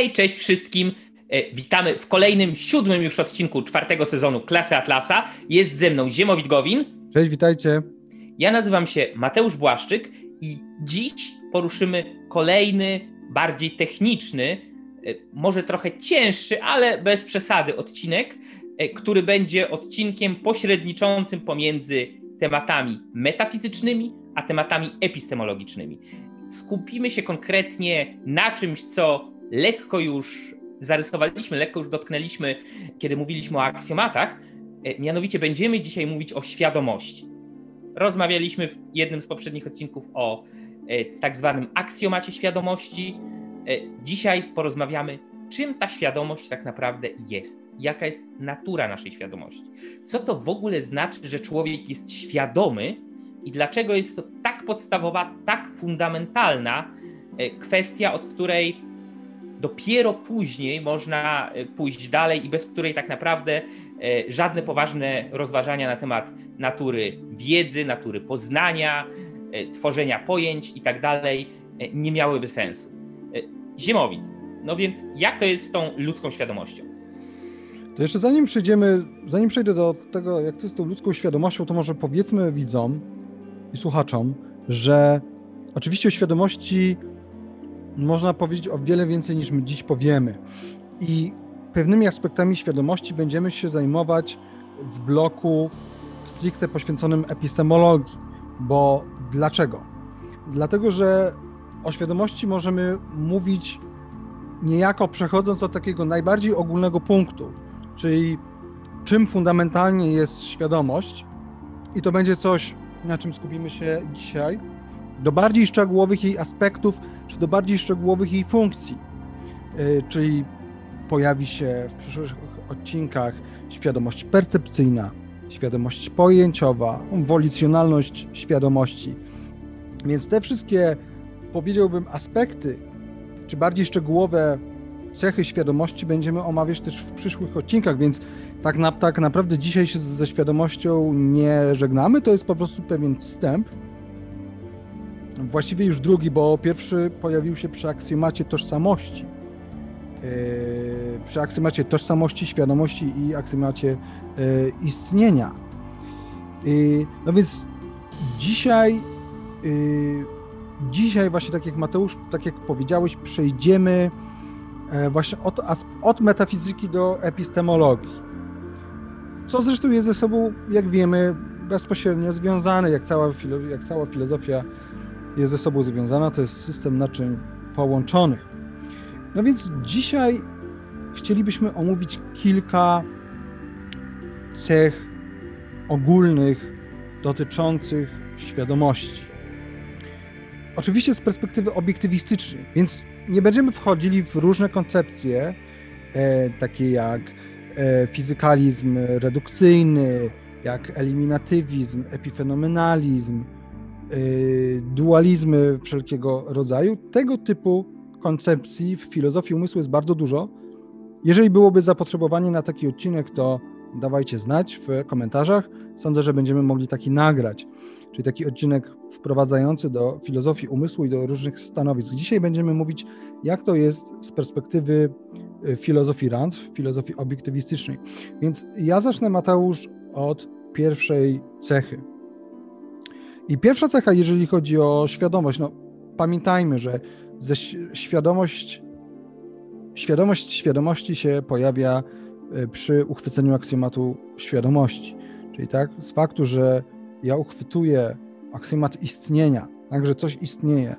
Hej, cześć wszystkim. E, witamy w kolejnym, siódmym już odcinku czwartego sezonu Klasy Atlasa. Jest ze mną Ziemowit Gowin. Cześć, witajcie. Ja nazywam się Mateusz Błaszczyk i dziś poruszymy kolejny, bardziej techniczny, e, może trochę cięższy, ale bez przesady odcinek, e, który będzie odcinkiem pośredniczącym pomiędzy tematami metafizycznymi a tematami epistemologicznymi. Skupimy się konkretnie na czymś, co lekko już zarysowaliśmy, lekko już dotknęliśmy, kiedy mówiliśmy o aksjomatach. E, mianowicie będziemy dzisiaj mówić o świadomości. Rozmawialiśmy w jednym z poprzednich odcinków o e, tak zwanym aksjomacie świadomości. E, dzisiaj porozmawiamy, czym ta świadomość tak naprawdę jest, jaka jest natura naszej świadomości. Co to w ogóle znaczy, że człowiek jest świadomy i dlaczego jest to tak podstawowa, tak fundamentalna kwestia, od której dopiero później można e, pójść dalej i bez której tak naprawdę e, żadne poważne rozważania na temat natury wiedzy, natury poznania, e, tworzenia pojęć i tak dalej nie miałyby sensu. Ziemowit. No więc jak to jest z tą ludzką świadomością? To jeszcze zanim przejdziemy, zanim przejdę do tego, jak to jest z tą ludzką świadomością, to może powiedzmy widzom i słuchaczom, że oczywiście o świadomości można powiedzieć o wiele więcej niż my dziś powiemy. I pewnymi aspektami świadomości będziemy się zajmować w bloku stricte poświęconym epistemologii. Bo dlaczego? Dlatego, że o świadomości możemy mówić niejako przechodząc od takiego najbardziej ogólnego punktu, czyli czym fundamentalnie jest świadomość, i to będzie coś, na czym skupimy się dzisiaj, do bardziej szczegółowych jej aspektów, czy do bardziej szczegółowych jej funkcji. E, czyli pojawi się w przyszłych odcinkach świadomość percepcyjna, świadomość pojęciowa, wolicjonalność świadomości. Więc te wszystkie, powiedziałbym, aspekty, czy bardziej szczegółowe cechy świadomości będziemy omawiać też w przyszłych odcinkach, więc tak, na, tak naprawdę dzisiaj się ze świadomością nie żegnamy, to jest po prostu pewien wstęp, Właściwie już drugi, bo pierwszy pojawił się przy aksjomacie tożsamości. Yy, przy aksjomacie tożsamości, świadomości i aksjomacie yy, istnienia. Yy, no więc dzisiaj, dzisiaj właśnie tak jak Mateusz, tak jak powiedziałeś, przejdziemy właśnie od, od metafizyki do epistemologii. Co zresztą jest ze sobą, jak wiemy, bezpośrednio związane, jak cała, jak cała filozofia jest ze sobą związana, to jest system naczyń połączonych. No więc dzisiaj chcielibyśmy omówić kilka cech ogólnych dotyczących świadomości. Oczywiście z perspektywy obiektywistycznej, więc nie będziemy wchodzili w różne koncepcje, e, takie jak e, fizykalizm redukcyjny, jak eliminatywizm, epifenomenalizm, dualizmy wszelkiego rodzaju. Tego typu koncepcji w filozofii umysłu jest bardzo dużo. Jeżeli byłoby zapotrzebowanie na taki odcinek, to dawajcie znać w komentarzach. Sądzę, że będziemy mogli taki nagrać, czyli taki odcinek wprowadzający do filozofii umysłu i do różnych stanowisk. Dzisiaj będziemy mówić, jak to jest z perspektywy y, filozofii Rand, filozofii obiektywistycznej. Więc ja zacznę, Mateusz, od pierwszej cechy. I pierwsza cecha, jeżeli chodzi o świadomość, no pamiętajmy, że ze świadomość, świadomość świadomości się pojawia e, przy uchwyceniu aksjomatu świadomości. Czyli tak, z faktu, że ja uchwytuję aksjomat istnienia, tak, że coś istnieje,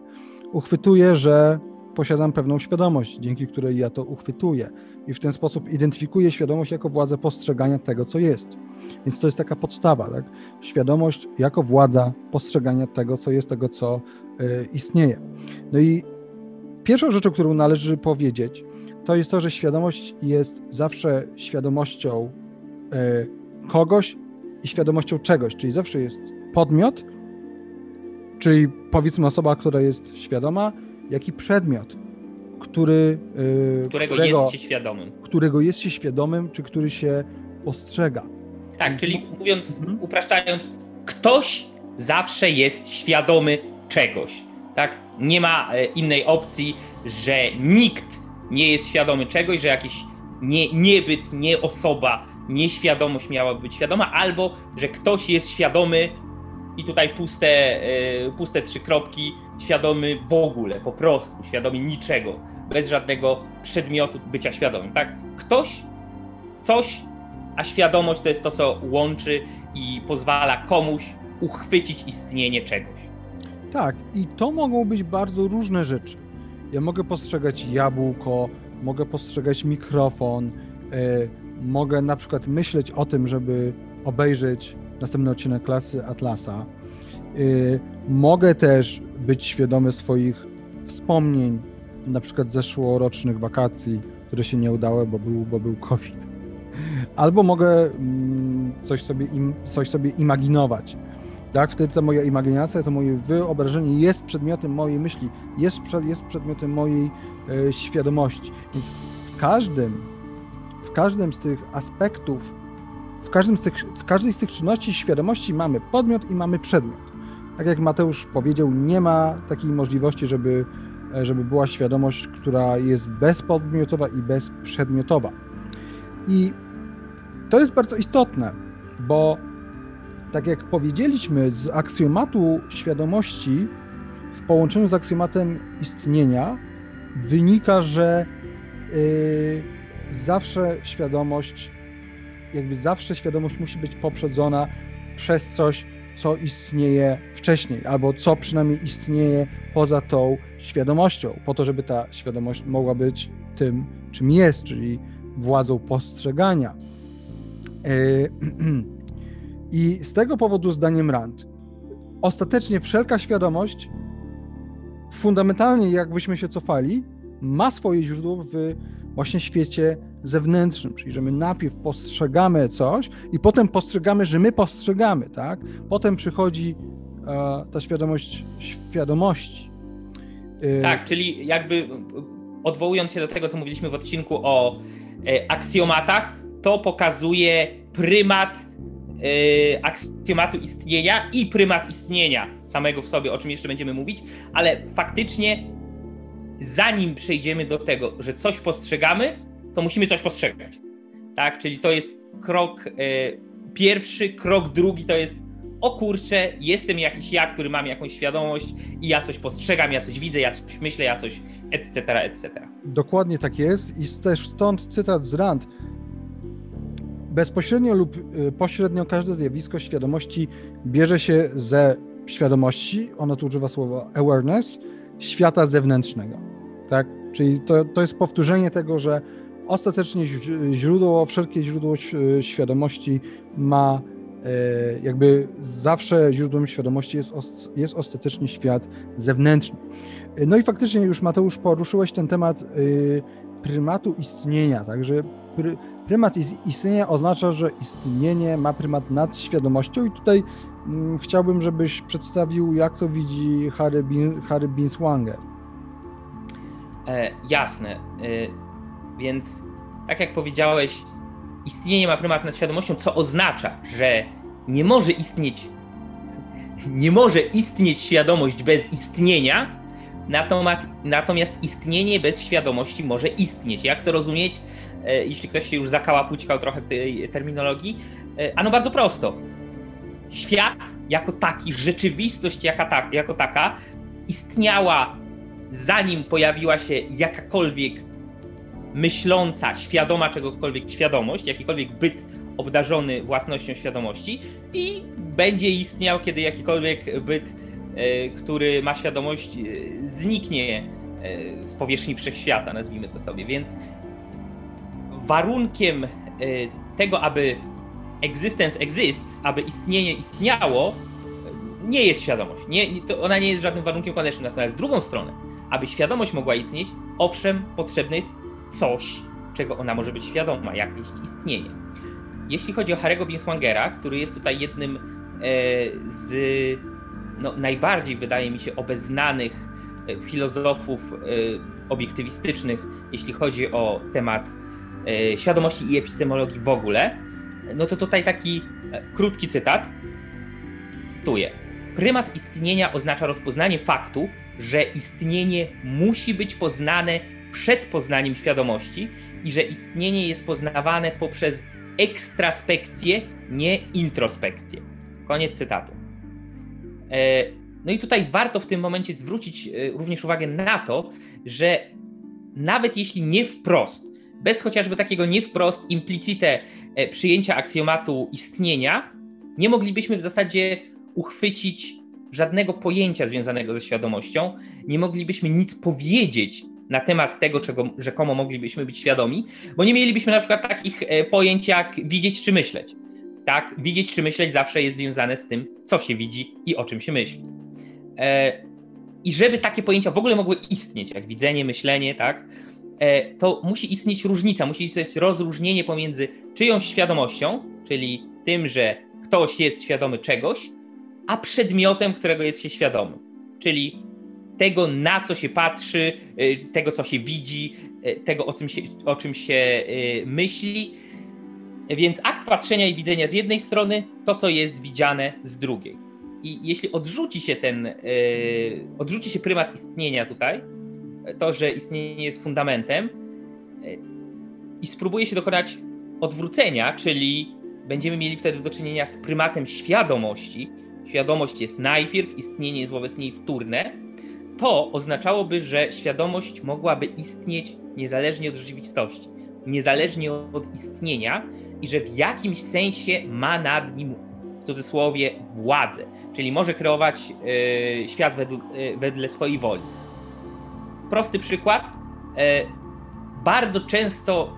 uchwytuję, że posiadam pewną świadomość, dzięki której ja to uchwytuję i w ten sposób identyfikuję świadomość jako władzę postrzegania tego, co jest. Więc to jest taka podstawa, tak? Świadomość jako władza postrzegania tego, co jest, tego, co y, istnieje. No i pierwszą rzeczą, którą należy powiedzieć, to jest to, że świadomość jest zawsze świadomością y, kogoś i świadomością czegoś, czyli zawsze jest podmiot, czyli powiedzmy osoba, która jest świadoma, jak i przedmiot, który, y, którego, którego, jest się świadomym. Którego jest się świadomym, czy który się postrzega. Tak, czyli mówiąc, mhm. upraszczając, ktoś zawsze jest świadomy czegoś. Tak? Nie ma e, innej opcji, że nikt nie jest świadomy czegoś, że jakiś nie, niebyt, nie osoba, nieświadomość miałaby być świadoma, albo że ktoś jest świadomy i tutaj puste, yy, puste trzy kropki, świadomy w ogóle, po prostu, świadomy niczego, bez żadnego przedmiotu bycia świadomym, tak? Ktoś, coś, a świadomość to jest to, co łączy i pozwala komuś uchwycić istnienie czegoś. Tak, i to mogą być bardzo różne rzeczy. Ja mogę postrzegać jabłko, mogę postrzegać mikrofon, yy, mogę na przykład myśleć o tym, żeby obejrzeć następny odcinek klasy Atlasa. Yy, mogę też być świadomy swoich wspomnień, na przykład zeszłorocznych wakacji, które się nie udały, bo był, bo był COVID. Albo mogę mm, coś sobie, im, coś sobie imaginować. Tak, wtedy ta moja imaginacja, to moje wyobrażenie jest przedmiotem mojej myśli, jest, jest przedmiotem mojej e, świadomości. Więc w każdym, w każdym z tych aspektów, w, każdym z tych, w każdej z tych czynności świadomości mamy podmiot i mamy przedmiot. Tak jak Mateusz powiedział, nie ma takiej możliwości, żeby, e, żeby była świadomość, która jest bezpodmiotowa i bezprzedmiotowa. I to jest bardzo istotne, bo tak jak powiedzieliśmy, z aksjomatu świadomości w połączeniu z aksjomatem istnienia wynika, że yy, zawsze świadomość, jakby zawsze świadomość musi być poprzedzona przez coś, co istnieje wcześniej, albo co przynajmniej istnieje poza tą świadomością, po to, żeby ta świadomość mogła być tym, czym jest, czyli władzą postrzegania. Yy, I z tego powodu, zdaniem Rand, ostatecznie wszelka świadomość, fundamentalnie jakbyśmy się cofali, ma swoje źródło w właśnie świecie zewnętrznym, czyli że my najpierw postrzegamy coś i potem postrzegamy, że my postrzegamy, tak? Potem przychodzi e, ta świadomość świadomości. E, tak, czyli jakby odwołując się do tego, co mówiliśmy w odcinku o e, aksjomatach, to pokazuje prymat yy, aksjomatu istnienia i prymat istnienia samego w sobie, o czym jeszcze będziemy mówić, ale faktycznie zanim przejdziemy do tego, że coś postrzegamy, to musimy coś postrzegać. Tak, czyli to jest krok yy, pierwszy, krok drugi to jest o kurczę, jestem jakiś ja, który mam jakąś świadomość i ja coś postrzegam, ja coś widzę, ja coś myślę, ja coś etc., etc. Dokładnie tak jest i też stąd cytat z Rand. Bezpośrednio lub y, pośrednio każde zjawisko świadomości bierze się ze świadomości, ono tu używa słowa awareness, świata zewnętrznego. Tak? Czyli to, to jest powtórzenie tego, że ostatecznie źródło, wszelkie źródło świadomości ma e, jakby zawsze źródłem świadomości jest, jest ostatecznie świat zewnętrzny. No i faktycznie już Mateusz poruszyłeś ten temat y, prymatu istnienia, także Prymat istnienia oznacza, że istnienie ma prymat nad świadomością i tutaj mm, chciałbym, żebyś przedstawił, jak to widzi Harry, Harry Binswanger. E, jasne. E, więc tak jak powiedziałeś, istnienie ma prymat nad świadomością, co oznacza, że nie może istnieć nie może istnieć świadomość bez istnienia, natomiast istnienie bez świadomości może istnieć. Jak to rozumieć? E, jeśli ktoś się już zakałapućkał trochę w tej terminologii. E, ano bardzo prosto. Świat jako taki, rzeczywistość jako taka istniała zanim pojawiła się jakakolwiek myśląca, świadoma czegokolwiek świadomość, jakikolwiek byt obdarzony własnością świadomości i będzie istniał, kiedy jakikolwiek byt, e, który ma świadomość, zniknie z powierzchni wszechświata, nazwijmy to sobie. Więc warunkiem e, tego, aby existence exists, aby istnienie istniało, nie jest świadomość. Nie, to ona nie jest żadnym warunkiem koniecznym. Natomiast w drugą stronę, aby świadomość mogła istnieć, owszem, potrzebne jest coś, czego ona może być świadoma, jakieś istnienie. Jeśli chodzi o Harry'ego Binswangera, który jest tutaj jednym e, z no, najbardziej, wydaje mi się, obeznanych e, filozofów obiektywistycznych, jeśli chodzi o temat E, świadomości i epistemologii w ogóle, no to tutaj taki e, krótki cytat. Cytuję. Prymat istnienia oznacza rozpoznanie faktu, że istnienie musi być poznane przed poznaniem świadomości i że istnienie jest poznawane poprzez ekstraspekcję, nie introspekcję. Koniec cytatu. E, no i tutaj warto w tym momencie zwrócić e, również uwagę na to, że nawet jeśli nie wprost, bez chociażby takiego nie wprost implicite e, przyjęcia aksjomatu istnienia, nie moglibyśmy w zasadzie uchwycić żadnego pojęcia związanego ze świadomością, nie moglibyśmy nic powiedzieć na temat tego, czego rzekomo moglibyśmy być świadomi, bo nie mielibyśmy na przykład takich e, pojęć jak widzieć czy myśleć. Tak, widzieć czy myśleć zawsze jest związane z tym, co się widzi i o czym się myśli. E, I żeby takie pojęcia w ogóle mogły istnieć, jak widzenie, myślenie, tak, e, to musi istnieć różnica, musi istnieć rozróżnienie pomiędzy czyjąś świadomością, czyli tym, że ktoś jest świadomy czegoś, a przedmiotem, którego jest się świadomy. Czyli tego, na co się patrzy, y, tego, co się widzi, y, tego, o czym się, o czym się y, myśli. Więc akt patrzenia i widzenia z jednej strony, to, co jest widziane z drugiej. I jeśli odrzuci się ten, odrzuci się prymat istnienia tutaj, to, że istnienie jest fundamentem, i spróbuje się dokonać odwrócenia, czyli będziemy mieli wtedy do czynienia z prymatem świadomości. Świadomość jest najpierw, istnienie jest wobec niej wtórne, to oznaczałoby, że świadomość mogłaby istnieć niezależnie od rzeczywistości, niezależnie od istnienia i że w jakimś sensie ma nad nim w cudzysłowie władzę, czyli może kreować y, świat wedle, y, wedle swojej woli. Prosty przykład. Y, bardzo często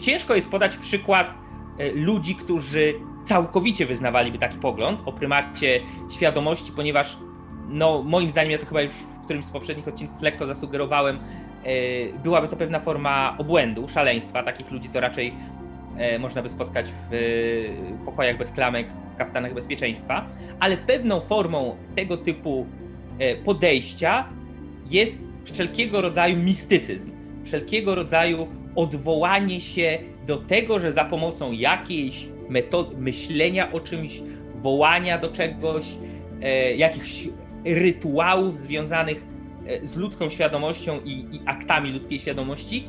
ciężko jest podać przykład ludzi, którzy całkowicie wyznawaliby taki pogląd o prymacie świadomości, ponieważ no, moim zdaniem, ja to chyba już którymś z poprzednich odcinków lekko zasugerowałem, e, byłaby to pewna forma obłędu, szaleństwa. Takich ludzi to raczej e, można by spotkać w e, pokojach bez klamek, w kaftanach bezpieczeństwa, ale pewną formą tego typu podejścia jest wszelkiego rodzaju mistycyzm, wszelkiego rodzaju odwołanie się do tego, że za pomocą jakiejś metody myślenia o czymś, wołania do czegoś, jakichś rytuałów związanych e, z ludzką świadomością i, i aktami ludzkiej świadomości,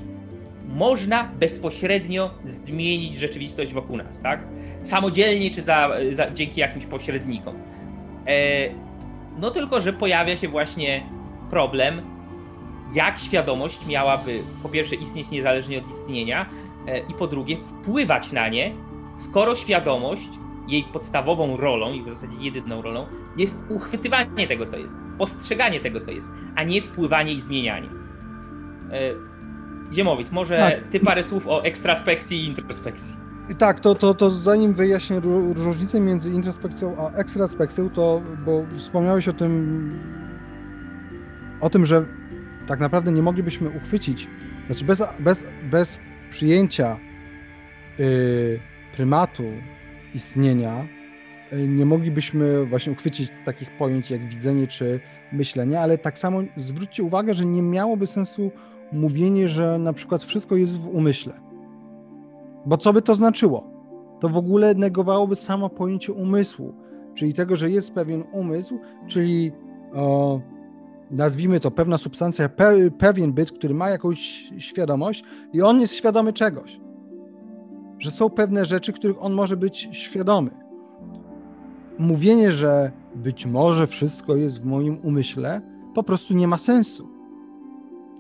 można bezpośrednio zmienić rzeczywistość wokół nas, tak? Samodzielnie czy za, za, dzięki jakimś pośrednikom. E, no tylko, że pojawia się właśnie problem, jak świadomość miałaby po pierwsze istnieć niezależnie od istnienia e, i po drugie wpływać na nie, skoro świadomość jej podstawową rolą, i w zasadzie jedyną rolą, jest uchwytywanie tego, co jest, postrzeganie tego, co jest, a nie wpływanie i zmienianie. E, Ziemowit, może tak. ty parę słów o ekstraspekcji i introspekcji. Tak, to, to, to zanim wyjaśnię różnicę między introspekcją a ekstraspekcją, to bo wspomniałeś o tym, o tym, że tak naprawdę nie moglibyśmy uchwycić, znaczy bez, bez, bez przyjęcia yy, prymatu istnienia, e, nie moglibyśmy właśnie uchwycić takich pojęć jak widzenie czy myślenie, ale tak samo zwróćcie uwagę, że nie miałoby sensu mówienie, że na przykład wszystko jest w umyśle. Bo co by to znaczyło? To w ogóle negowałoby samo pojęcie umysłu, czyli tego, że jest pewien umysł, czyli o, nazwijmy to pewna substancja, pe, pewien byt, który ma jakąś świadomość i on jest świadomy czegoś że są pewne rzeczy, których on może być świadomy. Mówienie, że być może wszystko jest w moim umyśle, po prostu nie ma sensu.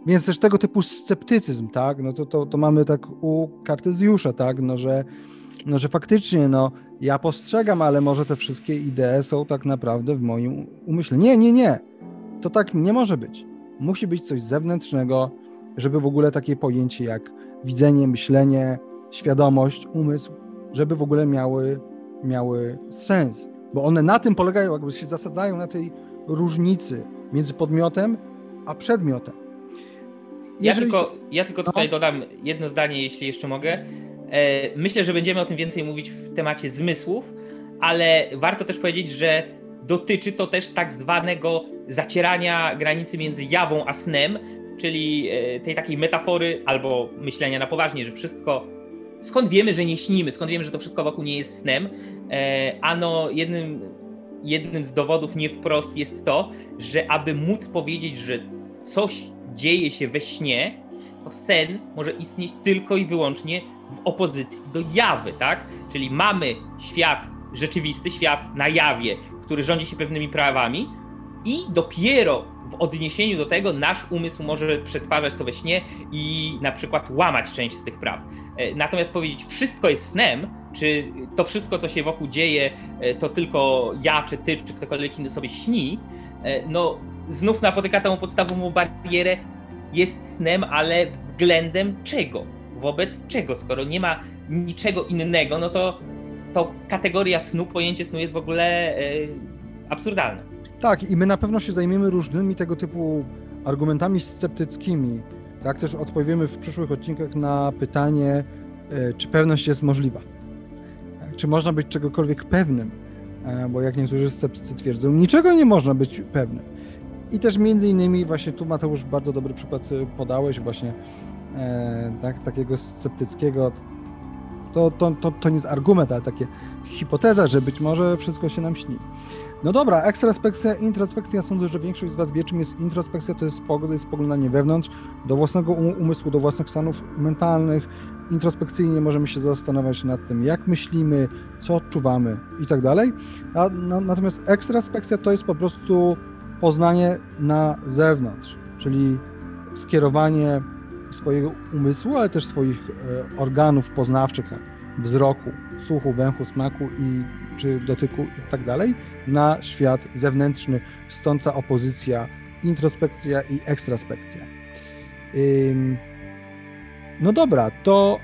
Więc też tego typu sceptycyzm, tak, no to, to, to mamy tak u Kartezjusza, tak, no że, no że faktycznie, no ja postrzegam, ale może te wszystkie idee są tak naprawdę w moim umyśle. Nie, nie, nie. To tak nie może być. Musi być coś zewnętrznego, żeby w ogóle takie pojęcie jak widzenie, myślenie, świadomość, umysł, żeby w ogóle miały, miały sens. Bo one na tym polegają, jakby się zasadzają na tej różnicy między podmiotem a przedmiotem. Jeżeli... Ja, tylko, ja tylko tutaj no. dodam jedno zdanie, jeśli jeszcze mogę. E, myślę, że będziemy o tym więcej mówić w temacie zmysłów, ale warto też powiedzieć, że dotyczy to też tak zwanego zacierania granicy między jawą a snem, czyli e, tej takiej metafory albo myślenia na poważnie, że wszystko skąd wiemy, że nie śnimy, skąd wiemy, że to wszystko wokół nie jest snem? E, ano, jednym, jednym z dowodów nie wprost jest to, że aby móc powiedzieć, że coś dzieje się we śnie, to sen może istnieć tylko i wyłącznie w opozycji do jawy, tak? Czyli mamy świat rzeczywisty, świat na jawie, który rządzi się pewnymi prawami i dopiero w odniesieniu do tego nasz umysł może przetwarzać to we śnie i na przykład łamać część z tych praw. E, natomiast powiedzieć, wszystko jest snem, czy to wszystko, co się wokół dzieje, e, to tylko ja, czy ty, czy ktokolwiek inny sobie śni, e, no znów napotyka tę podstawową barierę, jest snem, ale względem czego? Wobec czego? Skoro nie ma niczego innego, no to, to kategoria snu, pojęcie snu jest w ogóle absurdalne. Tak, i my na pewno się zajmiemy różnymi tego typu argumentami sceptyckimi. Tak też odpowiemy w przyszłych odcinkach na pytanie, e, czy pewność jest możliwa. Tak, czy można być czegokolwiek pewnym? E, bo jak niektórzy sceptycy twierdzą, niczego nie można być pewnym. I też między innymi właśnie tu Mateusz bardzo dobry przykład e, podałeś właśnie tak, takiego sceptyckiego to, to, to, to nie jest argument, ale takie hipoteza, że być może wszystko się nam śni. No dobra, ekstraspekcja, introspekcja. Sądzę, że większość z Was wie, czym jest introspekcja. To jest, jest spoglądanie wewnątrz, do własnego umysłu, do własnych stanów mentalnych. Introspekcyjnie możemy się zastanawiać nad tym, jak myślimy, co odczuwamy i tak dalej. Natomiast ekstraspekcja to jest po prostu poznanie na zewnątrz, czyli skierowanie swojego umysłu, ale też swoich e, organów poznawczych, tak, wzroku, słuchu, węchu, smaku i czy dotyku i tak dalej, na świat zewnętrzny. Stąd ta opozycja, introspekcja i ekstraspekcja. No dobra, to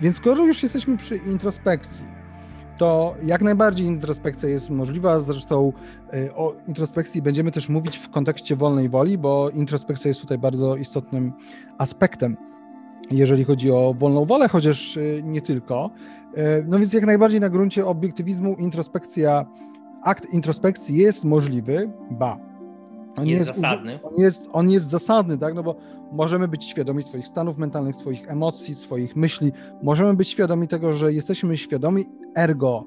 więc skoro już jesteśmy przy introspekcji, to jak najbardziej introspekcja jest możliwa. Zresztą y, o introspekcji będziemy też mówić w kontekście wolnej woli, bo introspekcja jest tutaj bardzo istotnym aspektem, jeżeli chodzi o wolną wolę, chociaż y, nie tylko. Y, no więc jak najbardziej na gruncie obiektywizmu introspekcja, akt introspekcji jest możliwy, ba. On jest, jest zasadny. On jest, on jest zasadny, tak? No bo możemy być świadomi swoich stanów mentalnych, swoich emocji, swoich myśli. Możemy być świadomi tego, że jesteśmy świadomi ergo,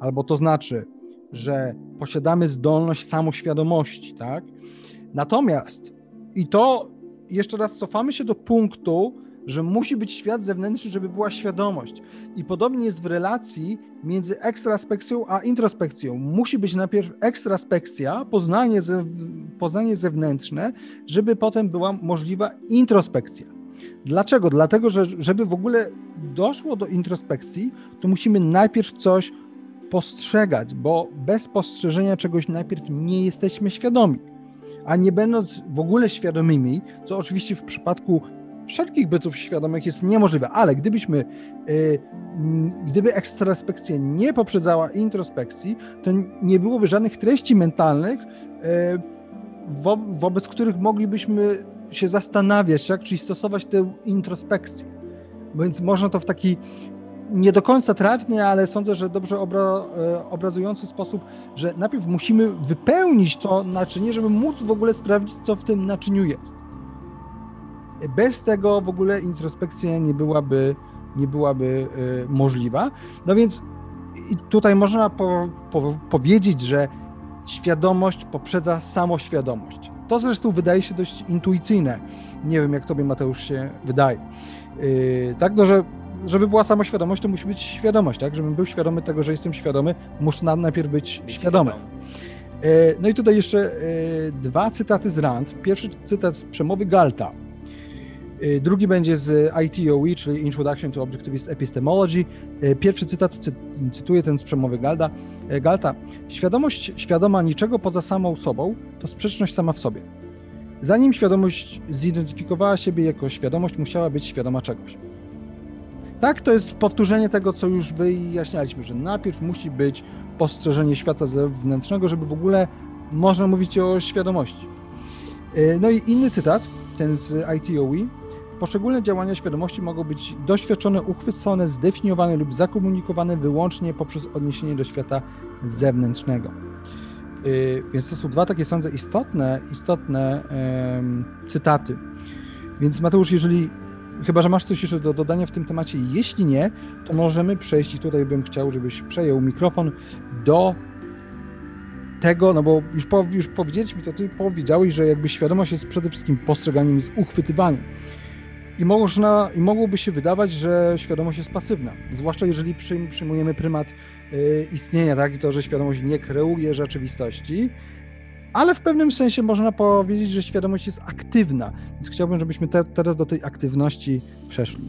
albo to znaczy, że posiadamy zdolność samoświadomości, tak? Natomiast, i to jeszcze raz cofamy się do punktu, że musi być świat zewnętrzny, żeby była świadomość. I podobnie jest w relacji między ekstraspekcją a introspekcją. Musi być najpierw ekstraspekcja, poznanie, ze, poznanie zewnętrzne, żeby potem była możliwa introspekcja. Dlaczego? Dlatego, że żeby w ogóle doszło do introspekcji, to musimy najpierw coś postrzegać, bo bez postrzeżenia czegoś najpierw nie jesteśmy świadomi. A nie będąc w ogóle świadomymi, co oczywiście w przypadku wszelkich bytów świadomych jest niemożliwe, ale gdybyśmy, y, gdyby ekstraspekcja nie poprzedzała introspekcji, to nie byłoby żadnych treści mentalnych, y, wobec których moglibyśmy się zastanawiać, tak? czyli stosować tę introspekcję. Więc można to w taki nie do końca trafny, ale sądzę, że dobrze obra, e, obrazujący sposób, że najpierw musimy wypełnić to naczynie, żeby móc w ogóle sprawdzić, co w tym naczyniu jest. Bez tego w ogóle introspekcja nie byłaby, nie byłaby e, możliwa. No więc tutaj można po, po, powiedzieć, że świadomość poprzedza samoświadomość. To zresztą wydaje się dość intuicyjne. Nie wiem, jak tobie, Mateusz, się wydaje. Yy, tak, no, że żeby była samoświadomość, to musi być świadomość, tak? Żebym był świadomy tego, że jestem świadomy, muszę najpierw być świadomy. Yy, no i tutaj jeszcze yy, dwa cytaty z Rand. Pierwszy cytat z przemowy Galta. Yy, drugi będzie z ITOE, czyli Introduction to Objectivist Epistemology. Yy, pierwszy cytat, cy, cytuję ten z przemowy Galda. Yy, Galta. Świadomość świadoma niczego poza samą sobą to sprzeczność sama w sobie. Zanim świadomość zidentyfikowała siebie jako świadomość, musiała być świadoma czegoś. Tak, to jest powtórzenie tego, co już wyjaśnialiśmy, że najpierw musi być postrzeżenie świata zewnętrznego, żeby w ogóle można mówić o świadomości. No i inny cytat, ten z ITOE, Poszczególne działania świadomości mogą być doświadczone, uchwycone, zdefiniowane lub zakomunikowane wyłącznie poprzez odniesienie do świata zewnętrznego. Yy, więc to są dwa takie, sądzę, istotne, istotne cytaty. Więc Mateusz, jeżeli chyba, że masz coś jeszcze do dodania w tym temacie, jeśli nie, to możemy przejść i tutaj bym chciał, żebyś przejął mikrofon do tego, no bo już, po, już powiedzieliśmy, to ty powiedziałeś, że jakby świadomość jest przede wszystkim postrzeganiem, jest uchwytywaniem. I, można, I mogłoby się wydawać, że świadomość jest pasywna, zwłaszcza jeżeli przyjmujemy prymat y, istnienia, tak? I to, że świadomość nie kreuje rzeczywistości, ale w pewnym sensie można powiedzieć, że świadomość jest aktywna. Więc chciałbym, żebyśmy te, teraz do tej aktywności przeszli.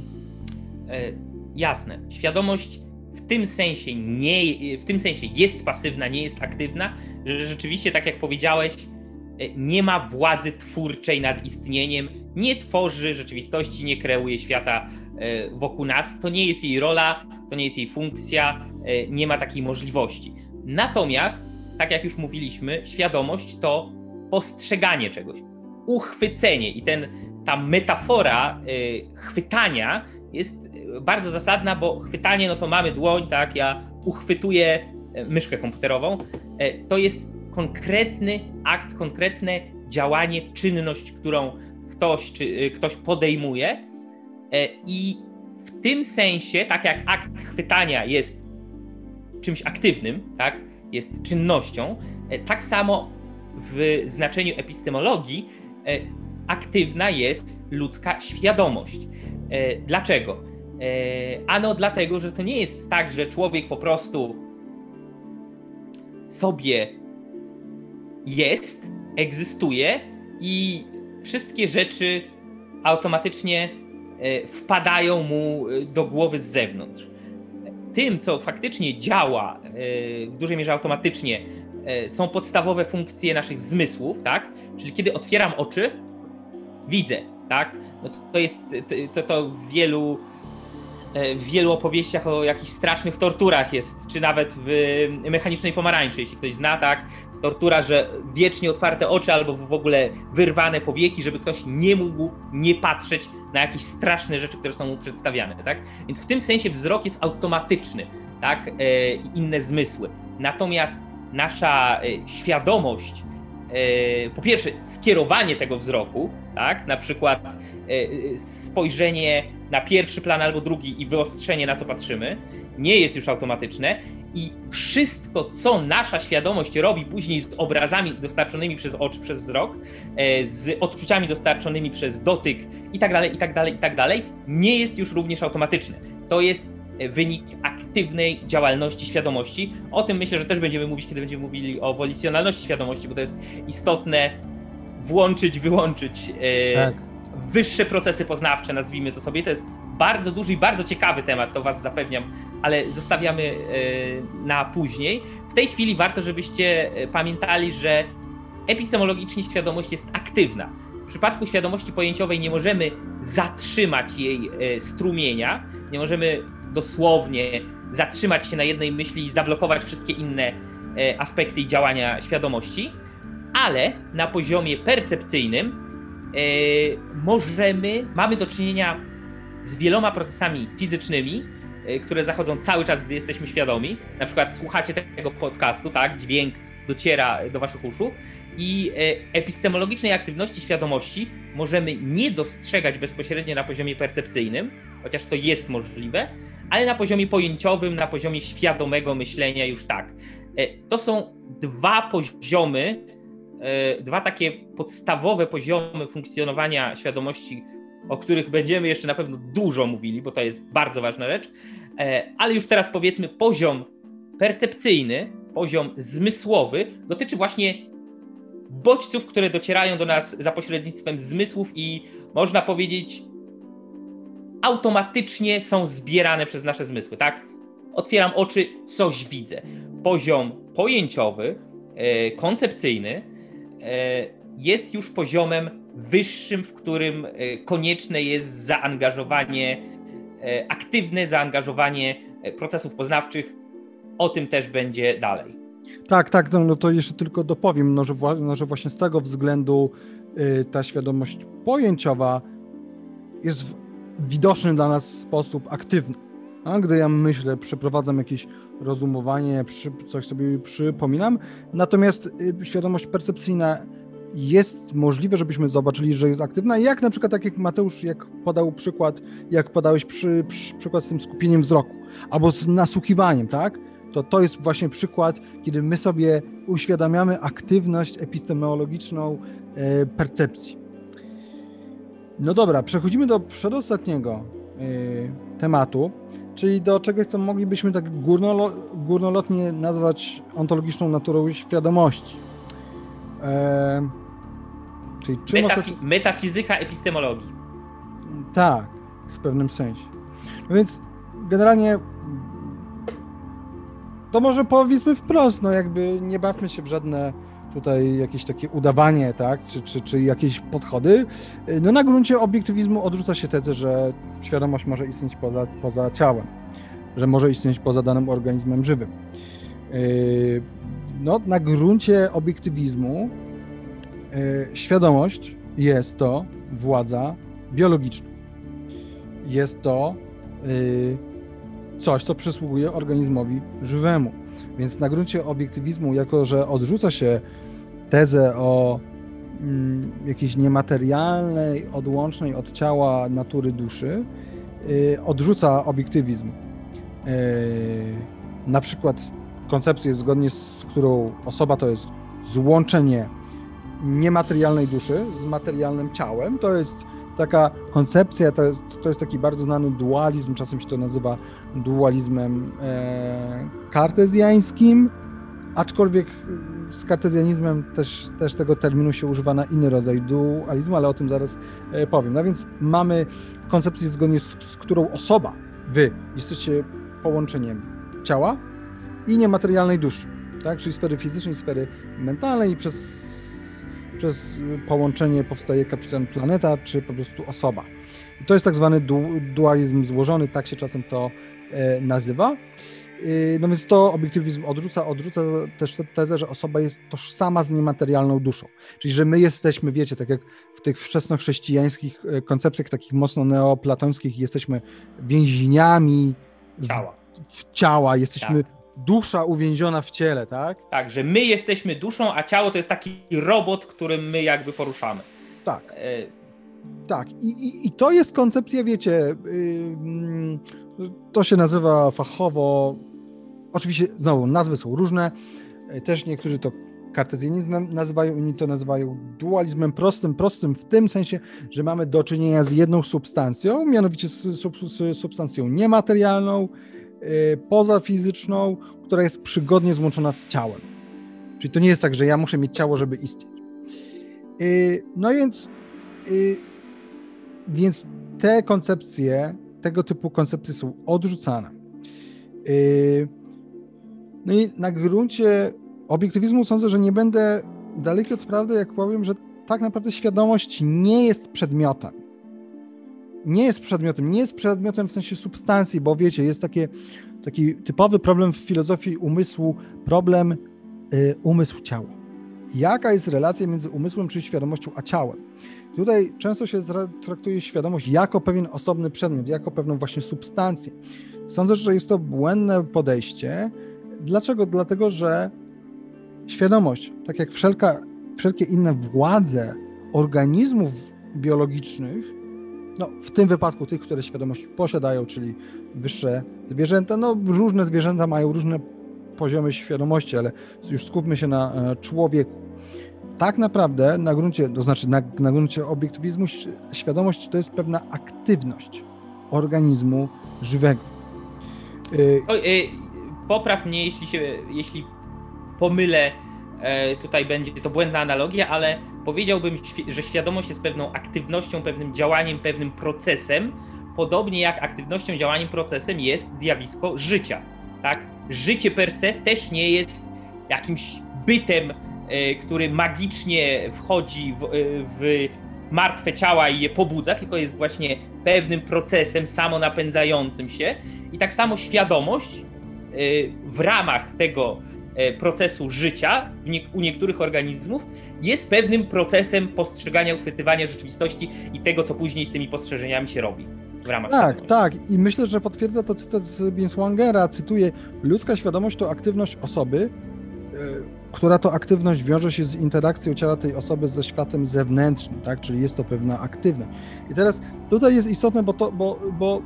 E, jasne. Świadomość w tym sensie nie, w tym sensie jest pasywna, nie jest aktywna, że rzeczywiście, tak jak powiedziałeś, nie ma władzy twórczej nad istnieniem, nie tworzy rzeczywistości, nie kreuje świata e, wokół nas. To nie jest jej rola, to nie jest jej funkcja, e, nie ma takiej możliwości. Natomiast, tak jak już mówiliśmy, świadomość to postrzeganie czegoś, uchwycenie i ten, ta metafora chwytania jest bardzo zasadna, bo chwytanie, no to mamy dłoń, tak, ja uchwytuję e, myszkę komputerową. E, to jest konkretny akt, konkretne działanie, czynność, którą ktoś, czy, e, ktoś podejmuje. I w tym sensie, tak jak akt chwytania jest czymś aktywnym, tak, jest czynnością, tak samo w znaczeniu epistemologii aktywna jest ludzka świadomość. Dlaczego? E, ano dlatego, że to nie jest tak, że człowiek po prostu sobie jest, egzystuje i wszystkie rzeczy automatycznie e, wpadają mu e, do głowy z zewnątrz. Tym, co faktycznie działa w dużej mierze automatycznie, są podstawowe funkcje naszych zmysłów, tak? Czyli kiedy otwieram oczy, widzę, tak? No to, jest to, to w wielu E, w wielu opowieściach o jakichś strasznych torturach jest, czy nawet w Mechanicznej Pomarańczy, jeśli ktoś zna, tak, tortura, że wiecznie otwarte oczy albo w ogóle wyrwane powieki, żeby ktoś nie mógł nie patrzeć na jakieś straszne rzeczy, które są mu przedstawiane, tak? Więc w tym sensie wzrok jest automatyczny, tak? E, I inne zmysły. Natomiast nasza e, świadomość, po pierwsze skierowanie tego wzroku, tak? Na przykład spojrzenie na pierwszy plan albo drugi i wyostrzenie, na co patrzymy, nie jest już automatyczne i wszystko, co nasza świadomość robi później z obrazami dostarczonymi przez oczy, przez wzrok, e, z odczuciami dostarczonymi przez dotyk i tak dalej, i tak dalej, i tak dalej, nie jest już również automatyczne. To jest e, wynik aktywnej działalności świadomości. O tym myślę, że też będziemy mówić, kiedy będziemy mówili o wolicjonalności świadomości, bo to jest istotne włączyć, wyłączyć. E, tak wyższe procesy poznawcze, nazwijmy to sobie. To jest bardzo duży i bardzo ciekawy temat, to Was zapewniam, ale zostawiamy e, na później. W tej chwili warto, żebyście e, pamiętali, że epistemologicznie świadomość jest aktywna. W przypadku świadomości pojęciowej nie możemy zatrzymać jej e, strumienia, nie możemy dosłownie zatrzymać się na jednej myśli i zablokować wszystkie inne aspekty i działania świadomości, ale na poziomie percepcyjnym możemy, mamy do czynienia z wieloma procesami fizycznymi, e, które zachodzą cały czas, gdy jesteśmy świadomi. Na przykład słuchacie tego podcastu, tak? Dźwięk dociera do waszych uszu i e, epistemologicznej aktywności świadomości możemy nie dostrzegać bezpośrednio na poziomie percepcyjnym, chociaż to jest możliwe, ale na poziomie pojęciowym, na poziomie świadomego myślenia już tak. To są dwa poziomy E, dwa takie podstawowe poziomy funkcjonowania świadomości, o których będziemy jeszcze na pewno dużo mówili, bo to jest bardzo ważna rzecz. E, ale już teraz powiedzmy poziom percepcyjny, poziom zmysłowy dotyczy właśnie bodźców, które docierają do nas za pośrednictwem zmysłów i można powiedzieć automatycznie są zbierane przez nasze zmysły, tak? Otwieram oczy, coś widzę. Poziom pojęciowy, e, koncepcyjny E, jest już poziomem wyższym, w którym e, konieczne jest zaangażowanie, e, aktywne zaangażowanie procesów poznawczych. O tym też będzie dalej. Tak, tak, no, no to jeszcze tylko dopowiem, no że, no, że właśnie z tego względu y, ta świadomość pojęciowa jest w widoczny dla nas sposób aktywny. A gdy ja myślę, przeprowadzam jakieś rozumowanie, przy, coś sobie przypominam, natomiast y, świadomość percepcyjna jest możliwe, żebyśmy zobaczyli, że jest aktywna, jak na przykład tak jak Mateusz, jak podał przykład, jak podałeś przy, przy, przykład z tym skupieniem wzroku, albo z nasłuchiwaniem, tak? To to jest właśnie przykład, kiedy my sobie uświadamiamy aktywność epistemologiczną e, percepcji. No dobra, przechodzimy do przedostatniego yy, tematu, czyli do czegoś, co moglibyśmy tak górnolo, górnolotnie nazwać ontologiczną naturą świadomości. E, czyli czym Metafi Metafizyka epistemologii. Tak, w pewnym sensie. No więc generalnie to może powiedzmy wprost, no jakby nie bawmy się w żadne tutaj jakieś takie udawanie, tak, czy, czy, czy jakieś podchody. No na gruncie obiektywizmu odrzuca się tezę, że świadomość może istnieć poza, poza ciałem, że może istnieć poza danym organizmem żywym. Yy, no na gruncie obiektywizmu yy, świadomość jest to władza biologiczna. Jest to coś, co przysługuje organizmowi żywemu. Więc na gruncie obiektywizmu, jako że odrzuca się tezę o mm, jakiejś niematerialnej, odłącznej od ciała natury duszy, yy, odrzuca obiektywizm. Yy, na przykład koncepcję, zgodnie z którą osoba to jest złączenie niematerialnej duszy z materialnym ciałem. To jest taka koncepcja, to jest, to jest taki bardzo znany dualizm, czasem się to nazywa dualizmem e, kartezjańskim, aczkolwiek z kartezjanizmem też, też tego terminu się używa na inny rodzaj dualizmu, ale o tym zaraz e, powiem. No więc mamy koncepcję, zgodnie z, z którą osoba, wy, jesteście połączeniem ciała i niematerialnej duszy, tak? czyli sfery fizycznej, sfery mentalnej i przez przez połączenie powstaje kapitan planeta, czy po prostu osoba. I to jest tak zwany du dualizm złożony, tak się czasem to e, nazywa. E, no więc to obiektywizm odrzuca, odrzuca też tezę, że osoba jest tożsama z niematerialną duszą. Czyli, że my jesteśmy, wiecie, tak jak w tych wczesnochrześcijańskich e, koncepcjach, takich mocno neoplatońskich, jesteśmy więźniami ciała, w, ciała jesteśmy tak dusza uwięziona w ciele, tak? Tak, że my jesteśmy duszą, a ciało to jest taki robot, którym my jakby poruszamy. Tak. E... Tak. I, i, I, to jest koncepcja, wiecie, yy, to się nazywa fachowo, oczywiście znowu nazwy są różne, e, też niektórzy to kartezjanizmem nazywają, inni to nazywają dualizmem prostym, prostym w tym sensie, że mamy do czynienia z jedną substancją, mianowicie z, z substancją niematerialną, Y, pozafizyczną, która jest przygodnie złączona z ciałem. Czyli to nie jest tak, że ja muszę mieć ciało, żeby istnieć. Y, no więc, więc te koncepcje, tego typu koncepcje są odrzucane. No i na gruncie obiektywizmu sądzę, że nie będę daleki od prawdy, jak powiem, że tak naprawdę świadomość nie jest przedmiotem nie jest przedmiotem, nie jest przedmiotem w sensie substancji, bo wiecie, jest takie, taki typowy problem w filozofii umysłu, problem y, umysł-ciało. Jaka jest relacja między umysłem, czyli świadomością, a ciałem? Tutaj często się tra traktuje świadomość jako pewien osobny przedmiot, jako pewną właśnie substancję. Sądzę, że jest to błędne podejście. Dlaczego? Dlatego, że świadomość, tak jak wszelka, wszelkie inne władze organizmów biologicznych, no, w tym wypadku tych, które świadomość posiadają, czyli wyższe zwierzęta, no różne zwierzęta mają różne poziomy świadomości, ale już skupmy się na e, człowieku. Tak naprawdę na gruncie, to znaczy na, na gruncie obiektywizmu świadomość to jest pewna aktywność organizmu żywego. Y, Oj, y, popraw mnie, jeśli się, jeśli pomylę, e, tutaj będzie to błędna analogia, ale powiedziałbym, że świadomość jest pewną aktywnością, pewnym działaniem, pewnym procesem, podobnie jak aktywnością, działaniem, procesem jest zjawisko życia. Tak? Życie per se też nie jest jakimś bytem, e, który magicznie wchodzi w, e, w martwe ciała i je pobudza, tylko jest właśnie pewnym procesem samonapędzającym się. I tak samo świadomość w ramach tego procesu życia u niektórych organizmów jest pewnym procesem postrzegania, uchwytywania rzeczywistości i tego, co później z tymi postrzeżeniami się robi. W ramach tak, tak. I myślę, że potwierdza to cytat z Binswangera. Cytuję: Ludzka świadomość to aktywność osoby, yy, która to aktywność wiąże się z interakcją ciała tej osoby ze światem zewnętrznym, tak? Czyli jest to pewna aktywność. I teraz tutaj jest istotne, bo, to, bo, bo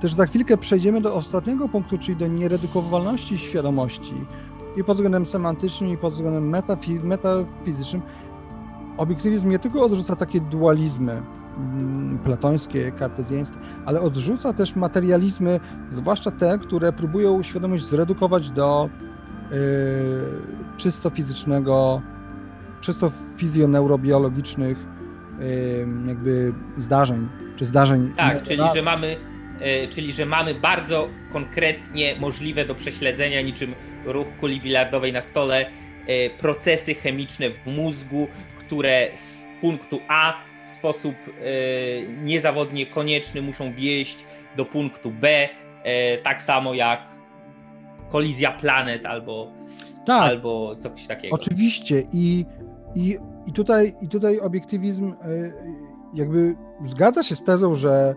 też za chwilkę przejdziemy do ostatniego punktu, czyli do nieredukowalności świadomości i pod względem semantycznym, i pod względem metafi metafizycznym, obiektywizm nie tylko odrzuca takie dualizmy, mm, platońskie, kartezjańskie, ale odrzuca też materializmy, zwłaszcza te, które próbują świadomość zredukować do yy, czysto fizycznego, czysto fizjoneurobiologicznych yy, jakby zdarzeń, czy zdarzeń. Tak, czyli że mamy czyli że mamy bardzo konkretnie możliwe do prześledzenia niczym ruch kuli bilardowej na stole yy, procesy chemiczne w mózgu, które z punktu A w sposób e, niezawodnie konieczny muszą wieść do punktu B, e, tak samo jak kolizja planet albo, tak, albo coś takiego. Oczywiście i, i, i, tutaj, i tutaj obiektywizm e, jakby zgadza się z tezą, że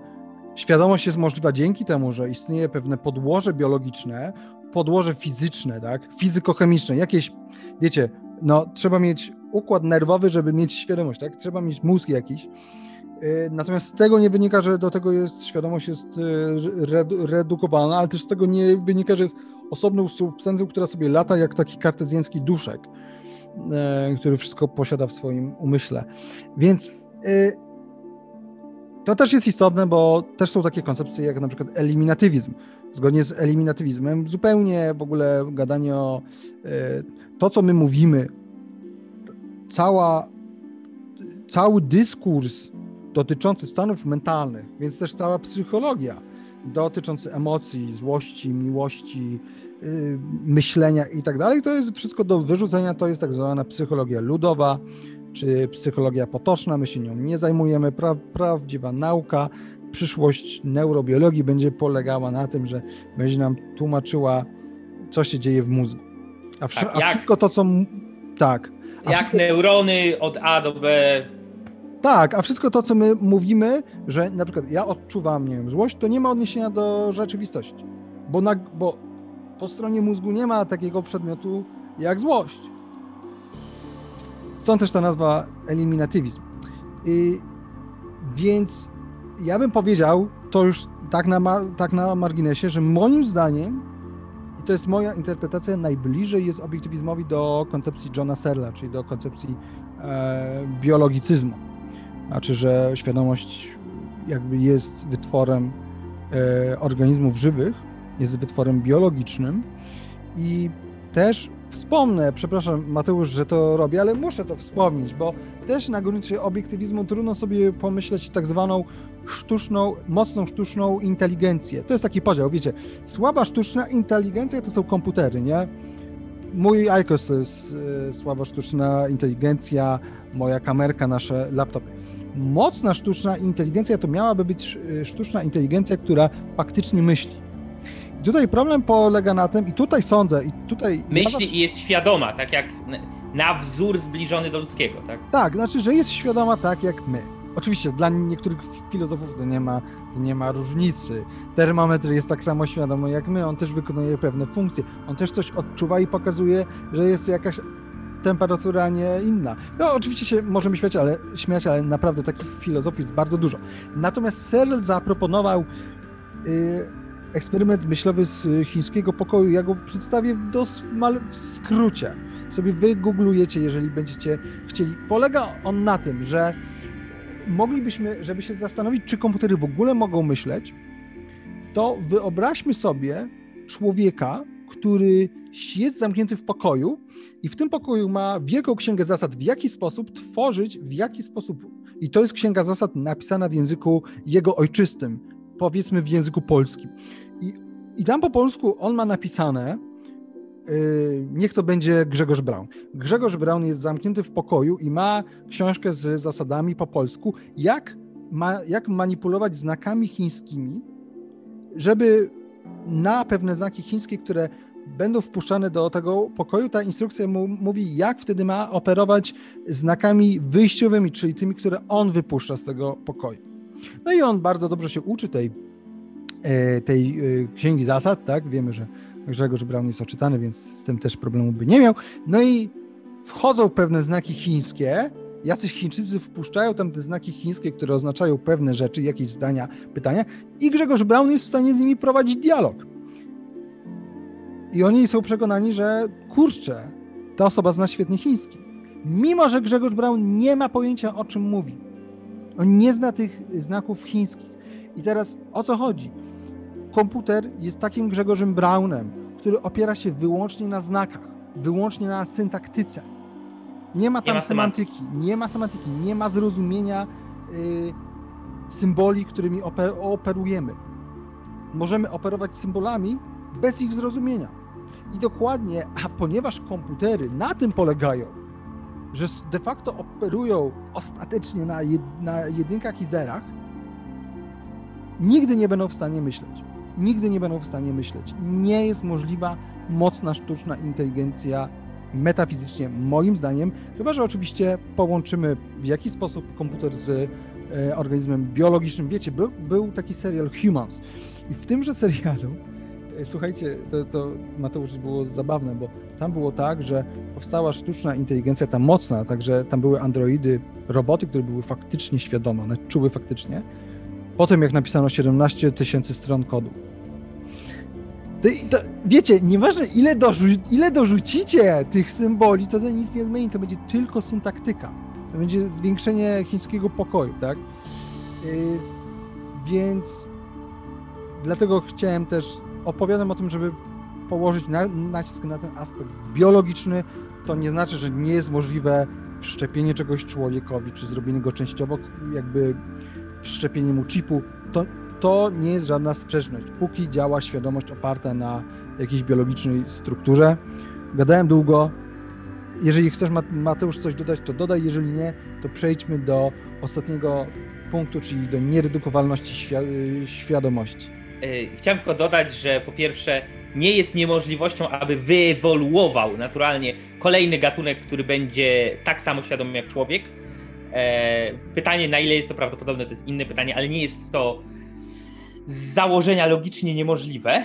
świadomość jest możliwa dzięki temu, że istnieje pewne podłoże biologiczne, podłoże fizyczne, tak, fizykochemiczne, jakieś, wiecie, no trzeba mieć układ nerwowy, żeby mieć świadomość, tak? Trzeba mieć mózg jakiś. Y, natomiast z tego nie wynika, że do tego jest świadomość jest y, redukowana, ale też z tego nie wynika, że jest osobną substancją, która sobie lata jak taki kartezjański duszek, y, który wszystko posiada w swoim umyśle. Więc to też jest istotne, bo też są takie koncepcje jak na przykład eliminatywizm. Zgodnie z eliminatywizmem zupełnie w ogóle gadanie o to, co my mówimy cała, cały dyskurs dotyczący stanów mentalnych, więc też cała psychologia dotyczący emocji, złości, miłości, yy, myślenia i tak dalej, to jest wszystko do wyrzucenia, to jest tak zwana psychologia ludowa, czy psychologia potoczna, my się nią nie zajmujemy, pra, prawdziwa nauka, przyszłość neurobiologii będzie polegała na tym, że będzie nam tłumaczyła, co się dzieje w mózgu. A, tak, a wszystko to, co... Tak, jak wszystko... neurony od A do B. Tak, a wszystko to, co my mówimy, że na przykład ja odczuwam, nie wiem, złość, to nie ma odniesienia do rzeczywistości. Bo, na, bo po stronie mózgu nie ma takiego przedmiotu jak złość. Stąd też ta nazwa eliminatywizm. I, więc ja bym powiedział, to już tak na, tak na marginesie, że moim zdaniem i to jest moja interpretacja, najbliżej jest obiektywizmowi do koncepcji Johna Serla, czyli do koncepcji e, biologicyzmu. Znaczy, że świadomość jakby jest wytworem e, organizmów żywych, jest wytworem biologicznym i też wspomnę, przepraszam Mateusz, że to robię, ale muszę to wspomnieć, bo też na gruncie obiektywizmu trudno sobie pomyśleć tak zwaną sztuczną, mocną sztuczną inteligencję. To jest taki podział, wiecie, słaba sztuczna inteligencja to są komputery, nie? Mój IQOS to jest y, słaba sztuczna inteligencja, moja kamerka, nasze laptopy. Mocna sztuczna inteligencja to miałaby być y, sztuczna inteligencja, która faktycznie myśli. Tutaj problem polega na tym, i tutaj sądzę, i tutaj... Myśli i jest świadoma, tak jak na wzór zbliżony do ludzkiego, tak? Tak, znaczy, że jest świadoma tak jak my. Oczywiście dla niektórych filozofów to nie ma, nie ma różnicy. Termometr jest tak samo świadomy jak my, on też wykonuje pewne funkcje. On też coś odczuwa i pokazuje, że jest jakaś temperatura, nie inna. No oczywiście się możemy śmiać, ale, śmiać, ale naprawdę takich filozofów jest bardzo dużo. Natomiast Searle zaproponował yy, eksperyment myślowy z chińskiego pokoju. Ja go przedstawię w, dos, w skrócie. Sobie wygooglujecie, jeżeli będziecie chcieli. Polega on na tym, że moglibyśmy, żeby się zastanowić, czy komputery w ogóle mogą myśleć, to wyobraźmy sobie człowieka, który jest zamknięty w pokoju i w tym pokoju ma wielką księgę zasad, w jaki sposób tworzyć, w jaki sposób. I to jest księga zasad napisana w języku jego ojczystym, powiedzmy w języku polskim. I, i tam po polsku on ma napisane, Y, niech to będzie Grzegorz Braun. Grzegorz Braun jest zamknięty w pokoju i ma książkę z zasadami po polsku, jak, ma, jak manipulować znakami chińskimi, żeby na pewne znaki chińskie, które będą wpuszczane do tego pokoju, ta instrukcja mu mówi, jak wtedy ma operować znakami wyjściowymi, czyli tymi, które on wypuszcza z tego pokoju. No i on bardzo dobrze się uczy tej, e, tej e, księgi zasad, tak? Wiemy, że Grzegorz Braun jest oczytany, więc z tym też problemu by nie miał. No i wchodzą pewne znaki chińskie, jacyś Chińczycy wpuszczają tam te znaki chińskie, które oznaczają pewne rzeczy, jakieś zdania, pytania i Grzegorz Braun jest w stanie z nimi prowadzić dialog. I oni są przekonani, że kurczę, ta osoba zna świetnie chiński. Mimo, że Grzegorz Braun nie ma pojęcia, o czym mówi. On nie zna tych znaków chińskich. I teraz o co chodzi? Komputer jest takim Grzegorzem Brownem, który opiera się wyłącznie na znakach, wyłącznie na syntaktyce. Nie ma tam nie ma semantyki, semantyki, nie ma semantyki, nie ma zrozumienia y, symboli, którymi oper operujemy. Możemy operować symbolami bez ich zrozumienia. I dokładnie, a ponieważ komputery na tym polegają, że de facto operują ostatecznie na, jed na jedynkach i zerach, nigdy nie będą w stanie myśleć. Nigdy nie będą w stanie myśleć. Nie jest możliwa mocna sztuczna inteligencja metafizycznie, moim zdaniem, chyba że oczywiście połączymy w jakiś sposób komputer z e, organizmem biologicznym. Wiecie, był, był taki serial Humans i w tymże serialu Słuchajcie, to, to Mateusz było zabawne, bo tam było tak, że powstała sztuczna inteligencja, ta mocna, także tam były androidy, roboty, które były faktycznie świadome, one czuły faktycznie. Potem jak napisano 17 tysięcy stron kodu. To, to, wiecie, nieważne ile, dorzu, ile dorzucicie tych symboli, to, to nic nie zmieni, to będzie tylko syntaktyka. To będzie zwiększenie chińskiego pokoju, tak? Yy, więc dlatego chciałem też, opowiadam o tym, żeby położyć na, nacisk na ten aspekt biologiczny, to nie znaczy, że nie jest możliwe wszczepienie czegoś człowiekowi, czy zrobienie go częściowo jakby wszczepienie mu chipu. To, to nie jest żadna sprzeczność, póki działa świadomość oparta na jakiejś biologicznej strukturze. Gadałem długo. Jeżeli chcesz, Mateusz, coś dodać, to dodaj. Jeżeli nie, to przejdźmy do ostatniego punktu, czyli do nieredukowalności świ- świadomości. E, chciałem tylko dodać, że po pierwsze, nie jest niemożliwością, aby wyewoluował naturalnie kolejny gatunek, który będzie tak samo świadomy jak człowiek. E, pytanie, na ile jest to prawdopodobne, to jest inne pytanie, ale nie jest to z założenia logicznie niemożliwe. E,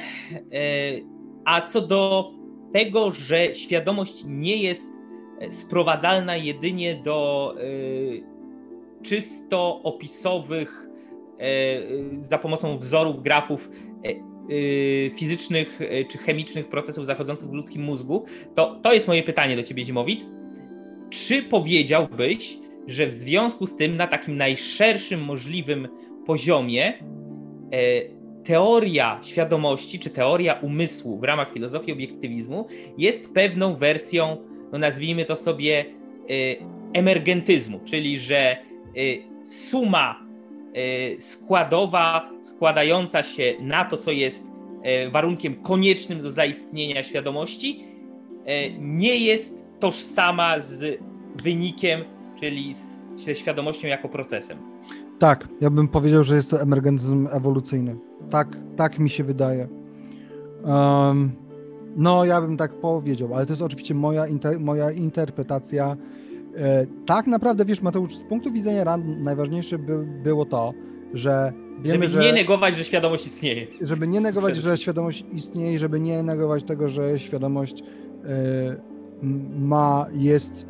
a co do tego, że świadomość nie jest sprowadzalna jedynie do e, czysto opisowych za pomocą wzorów, grafów fizycznych czy chemicznych procesów zachodzących w ludzkim mózgu, to to jest moje pytanie do ciebie, Zimowit. Czy powiedziałbyś, że w związku z tym na takim najszerszym możliwym poziomie E, teoria świadomości, czy teoria umysłu w ramach filozofii obiektywizmu jest pewną wersją, no nazwijmy to sobie, e, emergentyzmu, czyli że e, suma składowa składająca się na to, co jest warunkiem koniecznym do zaistnienia świadomości, nie jest tożsama z wynikiem, czyli ze świadomością jako procesem. Tak, ja bym powiedział, że jest to emergentyzm ewolucyjny. Tak, tak mi się wydaje. Um, no, ja bym tak powiedział, ale to jest oczywiście moja, inter, moja interpretacja. E, tak naprawdę, wiesz, Mateusz, z punktu widzenia RAND najważniejsze by, było to, że wiemy, żeby nie negować, że świadomość istnieje. Żeby nie negować, że świadomość istnieje, żeby nie negować tego, że świadomość e, ma, jest,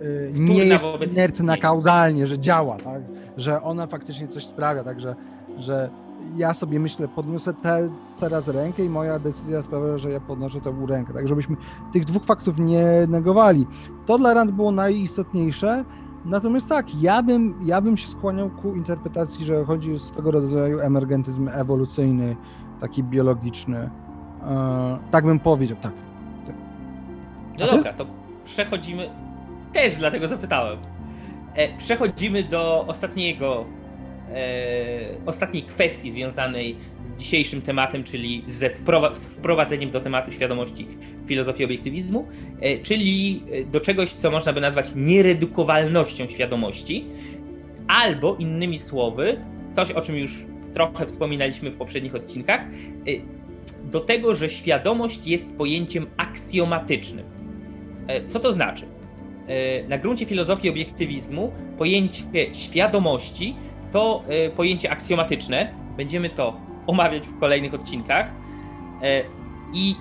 e, nie jest inertna kauzalnie, że działa, tak? że ona faktycznie coś sprawia, także że ja sobie myślę, podniosę te, teraz rękę i moja decyzja sprawia, że ja podnoszę tę rękę, tak żebyśmy tych dwóch faktów nie negowali. To dla Rand było najistotniejsze, natomiast tak, ja bym, ja bym się skłaniał ku interpretacji, że chodzi o swego rodzaju emergentyzm ewolucyjny, taki biologiczny. E, tak bym powiedział, tak. No dobra, to przechodzimy, też dlatego zapytałem. E, przechodzimy do ostatniego, ostatniej kwestii związanej z dzisiejszym tematem, czyli ze z wprowadzeniem do tematu świadomości filozofii obiektywizmu, e, czyli do czegoś, co można by nazwać nieredukowalnością świadomości, albo innymi słowy, coś o czym już trochę wspominaliśmy w poprzednich odcinkach, do tego, że świadomość jest pojęciem aksjomatycznym. Co to znaczy? E, na gruncie filozofii obiektywizmu pojęcie świadomości to e, pojęcie aksjomatyczne. Będziemy to omawiać w kolejnych odcinkach. E, I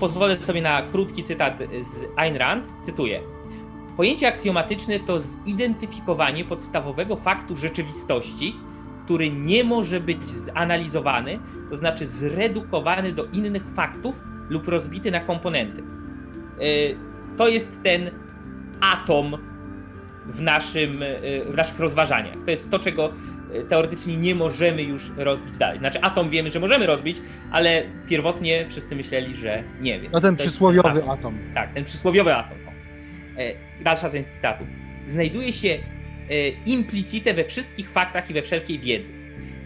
pozwolę sobie na krótki cytat z Ayn Rand. Cytuję. Pojęcie aksjomatyczne to zidentyfikowanie podstawowego faktu rzeczywistości, który nie może być zanalizowany, to znaczy zredukowany do innych faktów lub rozbity na komponenty. To jest ten atom w, naszym, w naszych rozważaniach. To jest to, czego teoretycznie nie możemy już rozbić dalej. Znaczy atom wiemy, że możemy rozbić, ale pierwotnie wszyscy myśleli, że nie wiem. No ten przysłowiowy atom. atom. Tak, ten przysłowiowy atom. Dalsza część cytatu. Znajduje się implicite we wszystkich faktach i we wszelkiej wiedzy.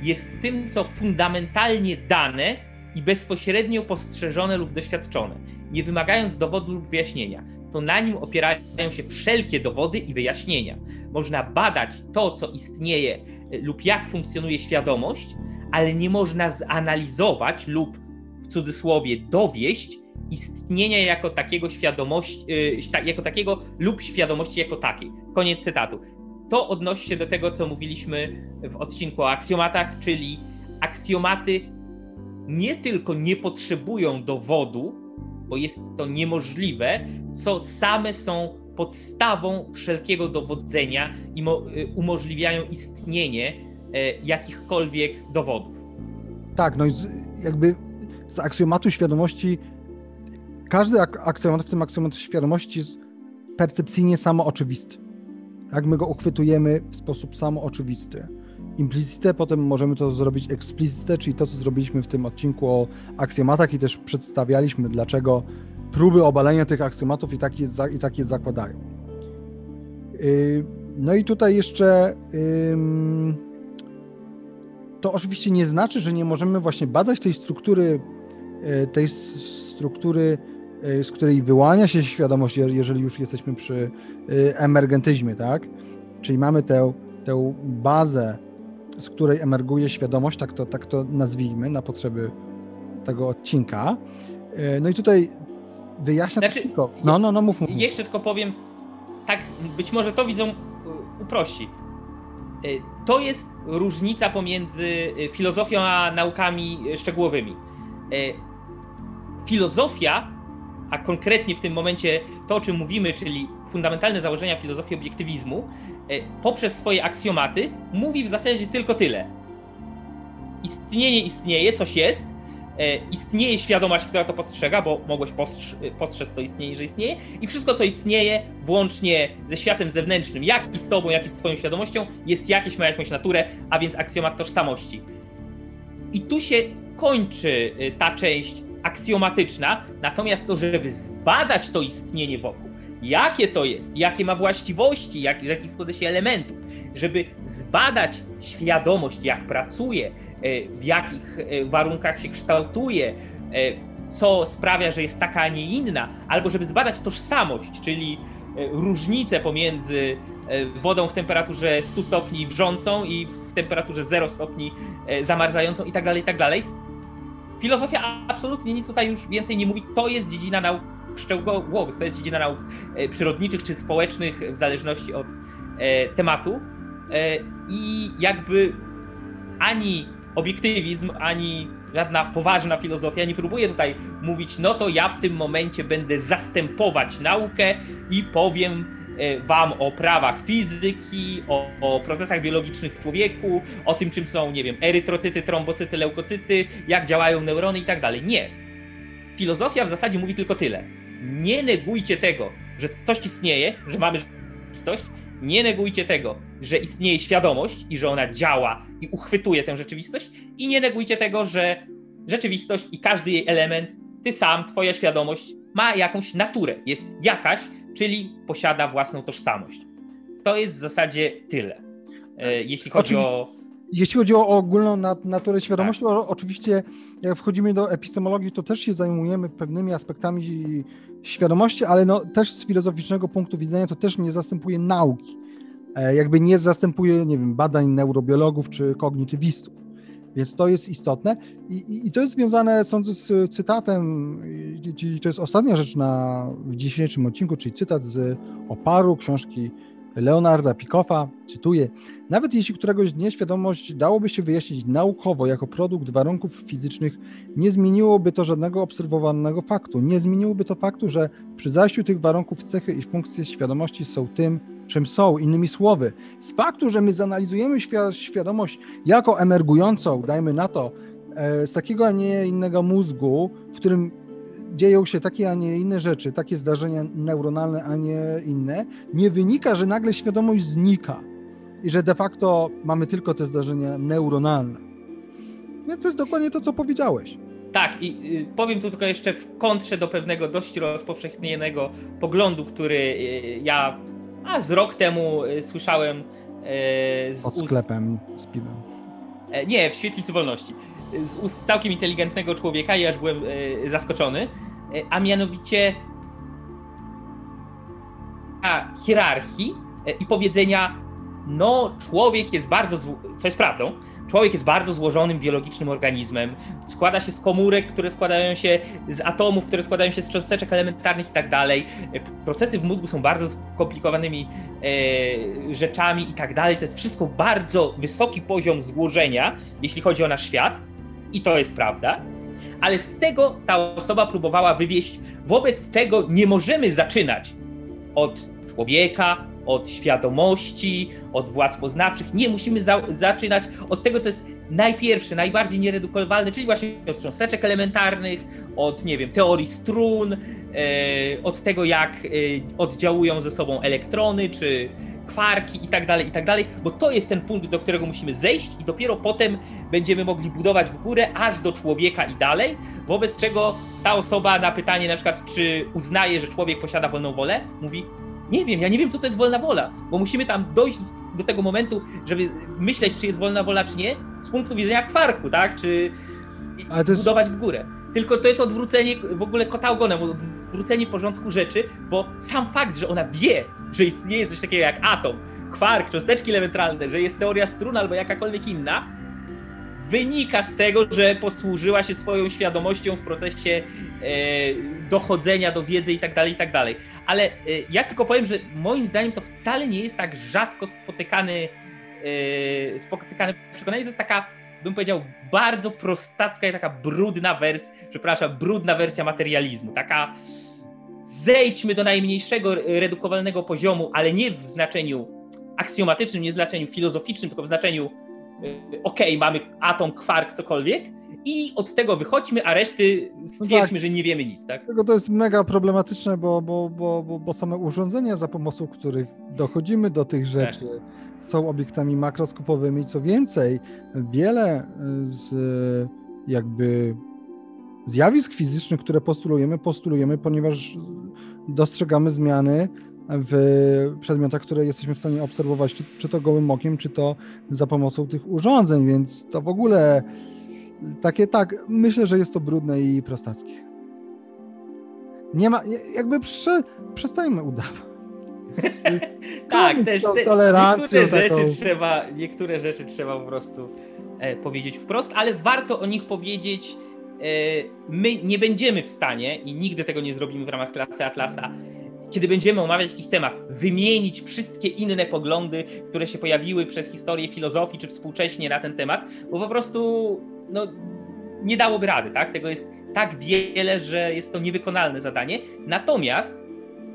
Jest tym, co fundamentalnie dane i bezpośrednio postrzeżone lub doświadczone, nie wymagając dowodu lub wyjaśnienia. To na nim opierają się wszelkie dowody i wyjaśnienia. Można badać to, co istnieje e, lub jak funkcjonuje świadomość, ale nie można zanalizować lub w cudzysłowie dowieść istnienia jako takiego świadomości, e, jako takiego lub świadomości jako takiej. Koniec cytatu. To odnosi się do tego, co mówiliśmy w odcinku o aksjomatach, czyli aksjomaty nie tylko nie potrzebują dowodu, bo jest to niemożliwe, co same są podstawą wszelkiego dowodzenia i y, umożliwiają istnienie e, jakichkolwiek dowodów. Tak, no i jakby z aksjomatu świadomości, każdy aksjomat, w tym aksjomat świadomości jest percepcyjnie samo oczywisty. Jak my go uchwytujemy w sposób samo oczywisty implicite, potem możemy to zrobić explicite, czyli to, co zrobiliśmy w tym odcinku o aksjomatach i też przedstawialiśmy, dlaczego próby obalenia tych aksjomatów i tak je, i tak je zakładają. Y, no i tutaj jeszcze to oczywiście nie znaczy, że nie możemy właśnie badać tej struktury, y, tej struktury, z której wyłania się świadomość, jeżeli już jesteśmy przy emergentyzmie, tak? Czyli mamy tę, tę bazę z której emerguje świadomość, tak to, tak to nazwijmy na potrzeby tego odcinka. E, no i tutaj wyjaśnia znaczy, tylko. No, no, no, mów, mów. Jeszcze tylko powiem, tak, być może to widzą uprości. E, to jest różnica pomiędzy e, filozofią a naukami szczegółowymi. Filozofia, a konkretnie w tym momencie to, o czym mówimy, czyli fundamentalne założenia filozofii obiektywizmu, E, poprzez swoje aksjomaty mówi w zasadzie tylko tyle. Istnienie istnieje, coś jest, e, istnieje świadomość, która to postrzega, bo mogłeś postrz e, postrzec to istnienie, że istnieje i wszystko, co istnieje, włącznie ze światem zewnętrznym, jak i z tobą, jak i z twoją świadomością, jest jakieś, ma jakąś naturę, a więc aksjomat tożsamości. I tu się kończy ta część aksjomatyczna, natomiast to, żeby zbadać to istnienie jakie to jest, jakie ma właściwości, jak, z jakich składa się elementów, żeby zbadać świadomość, jak pracuje, e, w jakich e, warunkach się kształtuje, e, co sprawia, że jest taka, a nie inna, albo żeby zbadać tożsamość, czyli różnicę pomiędzy wodą w temperaturze 100 stopni wrzącą i w temperaturze 0 stopni zamarzającą i tak dalej, i tak. Filozofia absolutnie nic tutaj już więcej nie mówi. To jest dziedzina nauk szczegółowych. To jest dziedzina nauk e, przyrodniczych czy społecznych, w zależności od e, tematu. E, I jakby ani obiektywizm, ani żadna poważna filozofia nie próbuje tutaj mówić, no to ja w tym momencie będę zastępować naukę i powiem wam o prawach fizyki, o, o, procesach biologicznych w człowieku, o tym, czym są, nie wiem, erytrocyty, trombocyty, leukocyty, jak działają neurony i tak dalej. Nie. Filozofia w zasadzie mówi tylko tyle nie negujcie tego, że coś istnieje, że mamy rzeczywistość, nie negujcie tego, że istnieje świadomość i że ona działa i uchwytuje tę rzeczywistość, i nie negujcie tego, że rzeczywistość i każdy jej element, ty sam, twoja świadomość ma jakąś naturę, jest jakaś, czyli posiada własną tożsamość. To jest w zasadzie tyle. E, jeśli chodzi Oczywiście. o jeśli chodzi o ogólną naturę świadomości, tak. oczywiście jak wchodzimy do epistemologii, to też się zajmujemy pewnymi aspektami świadomości, ale no, też z filozoficznego punktu widzenia to też nie zastępuje nauki. E, jakby nie zastępuje, nie wiem, badań neurobiologów czy kognitywistów. Więc to jest istotne i, i, i to jest związane, sądzę, z cytatem, i, to jest ostatnia rzecz na, w dzisiejszym odcinku, czyli cytat z Oparu, książki Leonarda Picoffa, cytuję, nawet jeśli któregoś dnia świadomość dałoby się wyjaśnić naukowo jako produkt warunków fizycznych, nie zmieniłoby to żadnego obserwowanego faktu. Nie zmieniłoby to faktu, że przy zajściu tych warunków cechy i funkcje świadomości są tym, czym są. Innymi słowy, z faktu, że my zanalizujemy świadomość jako emergującą, dajmy na to, e, z takiego, a nie innego mózgu, w którym dzieją się takie, a nie inne rzeczy, takie zdarzenia neuronalne, a nie inne, nie wynika, że nagle świadomość znika i że de facto mamy tylko te zdarzenia neuronalne. Więc to jest dokładnie to, co powiedziałeś. Tak, i y, powiem tu tylko jeszcze w kontrze do pewnego dość rozpowszechnionego poglądu, który y, ja a z rok temu y, słyszałem z Pod ust... sklepem z piwem. E, nie, w Świetlicy Wolności. Z ust całkiem inteligentnego człowieka i aż byłem zaskoczony. E, a mianowicie a hierarchii e, i powiedzenia, no człowiek jest bardzo, co jest prawdą, Człowiek jest bardzo złożonym biologicznym organizmem. Składa się z komórek, które składają się z atomów, które składają się z cząsteczek elementarnych i tak dalej. Procesy w mózgu są bardzo skomplikowanymi e, rzeczami i tak dalej. To jest wszystko bardzo wysoki poziom złożenia, jeśli chodzi o nasz świat. I to jest prawda. Ale z tego ta osoba próbowała wywieść. Wobec tego nie możemy zaczynać od człowieka, od świadomości, od władz poznawczych. Nie, musimy za zaczynać od tego, co jest najpierwsze, najbardziej nieredukowalne, czyli właśnie od cząsteczek elementarnych, od, nie wiem, teorii strun, e, od tego, jak e, oddziałują ze sobą elektrony, czy kwarki i tak dalej, i tak dalej, bo to jest ten punkt, do którego musimy zejść i dopiero potem będziemy mogli budować w górę aż do człowieka i dalej, wobec czego ta osoba na pytanie na przykład, czy uznaje, że człowiek posiada wolną wolę, mówi, nie wiem, ja nie wiem, co to jest wolna wola, bo musimy tam dojść do tego momentu, żeby myśleć, czy jest wolna wola, czy nie, z punktu widzenia kwarku, tak? Czy jest... budować w górę. Tylko to jest odwrócenie w ogóle kota ogonem, odwrócenie porządku rzeczy, bo sam fakt, że ona wie, że istnieje coś takiego jak atom, kwark, cząsteczki elementarne, że jest teoria strun albo jakakolwiek inna, wynika z tego, że posłużyła się swoją świadomością w procesie e, dochodzenia do wiedzy i tak dalej, i tak dalej. Ale e, ja tylko powiem, że moim zdaniem to wcale nie jest tak rzadko spotykany, e, spotykane przekonanie. To jest taka, bym powiedział, bardzo prostacka i taka brudna wersja, przepraszam, brudna wersja materializmu. Taka zejdźmy do najmniejszego redukowalnego poziomu, ale nie w znaczeniu aksjomatycznym, nie w znaczeniu filozoficznym, tylko w znaczeniu Y, okej, okay, mamy atom, kwark, cokolwiek i od tego wychodźmy, a reszty stwierdźmy, no tak. że nie wiemy nic, tak? Tego to jest mega problematyczne, bo, bo, bo, bo, bo same urządzenia, za pomocą których dochodzimy do tych rzeczy, tak. Są obiektami makroskopowymi. Co więcej, wiele z jakby zjawisk fizycznych, które postulujemy, postulujemy, ponieważ dostrzegamy zmiany w przedmiotach, które jesteśmy w stanie obserwować, czy, czy to gołym okiem, czy to za pomocą tych urządzeń, więc to w ogóle takie tak, myślę, że jest to brudne i prostackie. Nie ma, jakby prze, przestajmy udawać. Tak, też te, niektóre taką... rzeczy trzeba, niektóre rzeczy trzeba po prostu e, powiedzieć wprost, ale warto o nich powiedzieć. E, my nie będziemy w stanie i nigdy tego nie zrobimy w ramach klasy Atlasa kiedy będziemy omawiać jakiś temat, wymienić wszystkie inne poglądy, które się pojawiły przez historię filozofii czy współcześnie na ten temat, bo po prostu no, nie dałoby rady, tak? Tego jest tak wiele, że jest to niewykonalne zadanie. Natomiast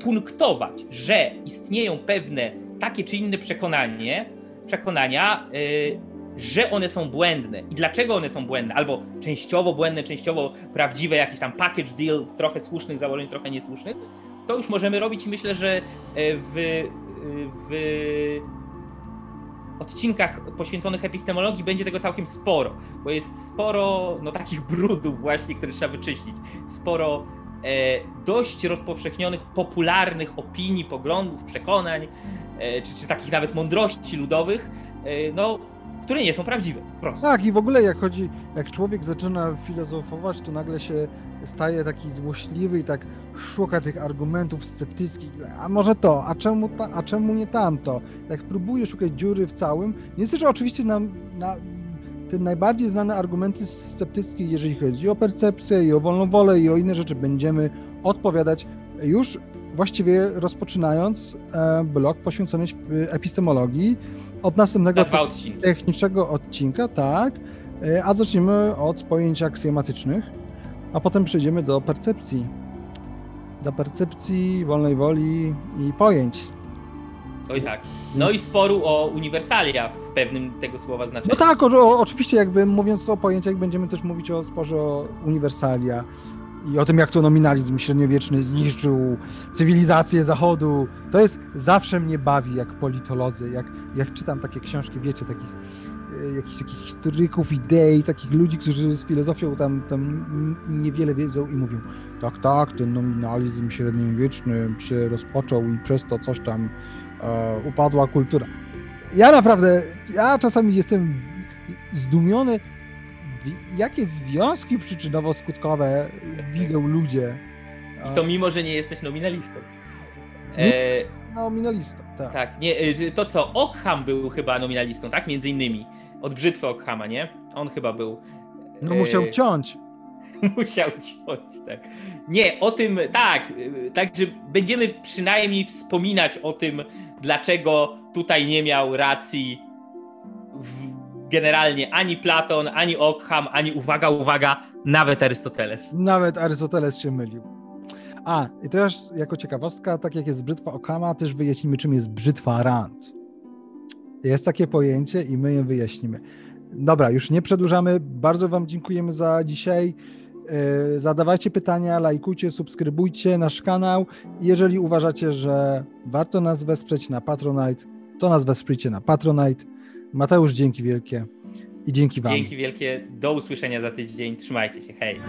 punktować, że istnieją pewne takie czy inne przekonanie, przekonania, yy, że one są błędne. I dlaczego one są błędne, albo częściowo błędne, częściowo prawdziwe, jakiś tam package deal, trochę słusznych założeń, trochę niesłusznych, to już możemy robić i myślę, że e, w, e, w odcinkach poświęconych epistemologii będzie tego całkiem sporo, bo jest sporo no, takich brudów właśnie, które trzeba wyczyścić, sporo dość rozpowszechnionych, popularnych opinii, poglądów, przekonań, e, czy, czy takich nawet mądrości ludowych, e, no, które nie są prawdziwe. Prosto. Tak, i w ogóle jak chodzi, jak człowiek zaczyna filozofować, to nagle się staje taki złośliwy i tak szuka tych argumentów sceptyckich. A może to, a czemu, ta, a czemu nie tamto? Jak próbuje szukać dziury w całym, jest też oczywiście na, na te najbardziej znane argumenty sceptyckie, jeżeli chodzi o percepcję i o wolną wolę i o inne rzeczy, będziemy odpowiadać już właściwie rozpoczynając e, blok poświęcony epistemologii od następnego technicznego odcinka, tak, e, a zaczniemy od pojęć aksjomatycznych a potem przejdziemy do percepcji. Do percepcji, wolnej woli i pojęć. Oj tak. No i sporu o uniwersalia w pewnym tego słowa znaczeniu. No tak, o, o, oczywiście jakby mówiąc o pojęciach będziemy też mówić o sporze o uniwersalia. i o tym, jak to nominalizm średniowieczny zniszczył cywilizację Zachodu. To jest, zawsze mnie bawi jak politolodzy, jak, jak czytam takie książki, wiecie, takich e, jakichś takich historyków idei, takich ludzi, którzy z filozofią tam, tam niewiele wiedzą i mówią, tak, tak, ten nominalizm średniowieczny się rozpoczął i przez to coś tam e, upadła kultura. Ja naprawdę, ja czasami jestem zdumiony, jakie związki przyczynowo-skutkowe widzą ludzie. I to mimo, że nie jesteś nominalistą. E... Nominalistą, tak. Tak, nie, e, to co, Ockham był chyba nominalistą, tak? Między innymi. Od brzytwy Ockhama, nie? On chyba był. No musiał ciąć. musiał ciąć, tak. Nie, o tym, tak, także będziemy przynajmniej wspominać o tym, dlaczego tutaj nie miał racji generalnie ani Platon, ani Ockham, ani uwaga, uwaga, nawet Arystoteles. Nawet Arystoteles się mylił. A, i też jako ciekawostka, tak jak jest brzytwa Ockhama, też wyjaśnimy, czym jest brzytwa Rand. Jest takie pojęcie i my je wyjaśnimy. Dobra, już nie przedłużamy. Bardzo Wam dziękujemy za dzisiaj. E, zadawajcie pytania, lajkujcie, subskrybujcie nasz kanał. Jeżeli uważacie, że warto nas wesprzeć na Patronite, to nas wesprzyjcie na Patronite. Mateusz, dzięki wielkie i dzięki Wam. Dzięki wielkie. Do usłyszenia za tydzień. Trzymajcie się. Hej.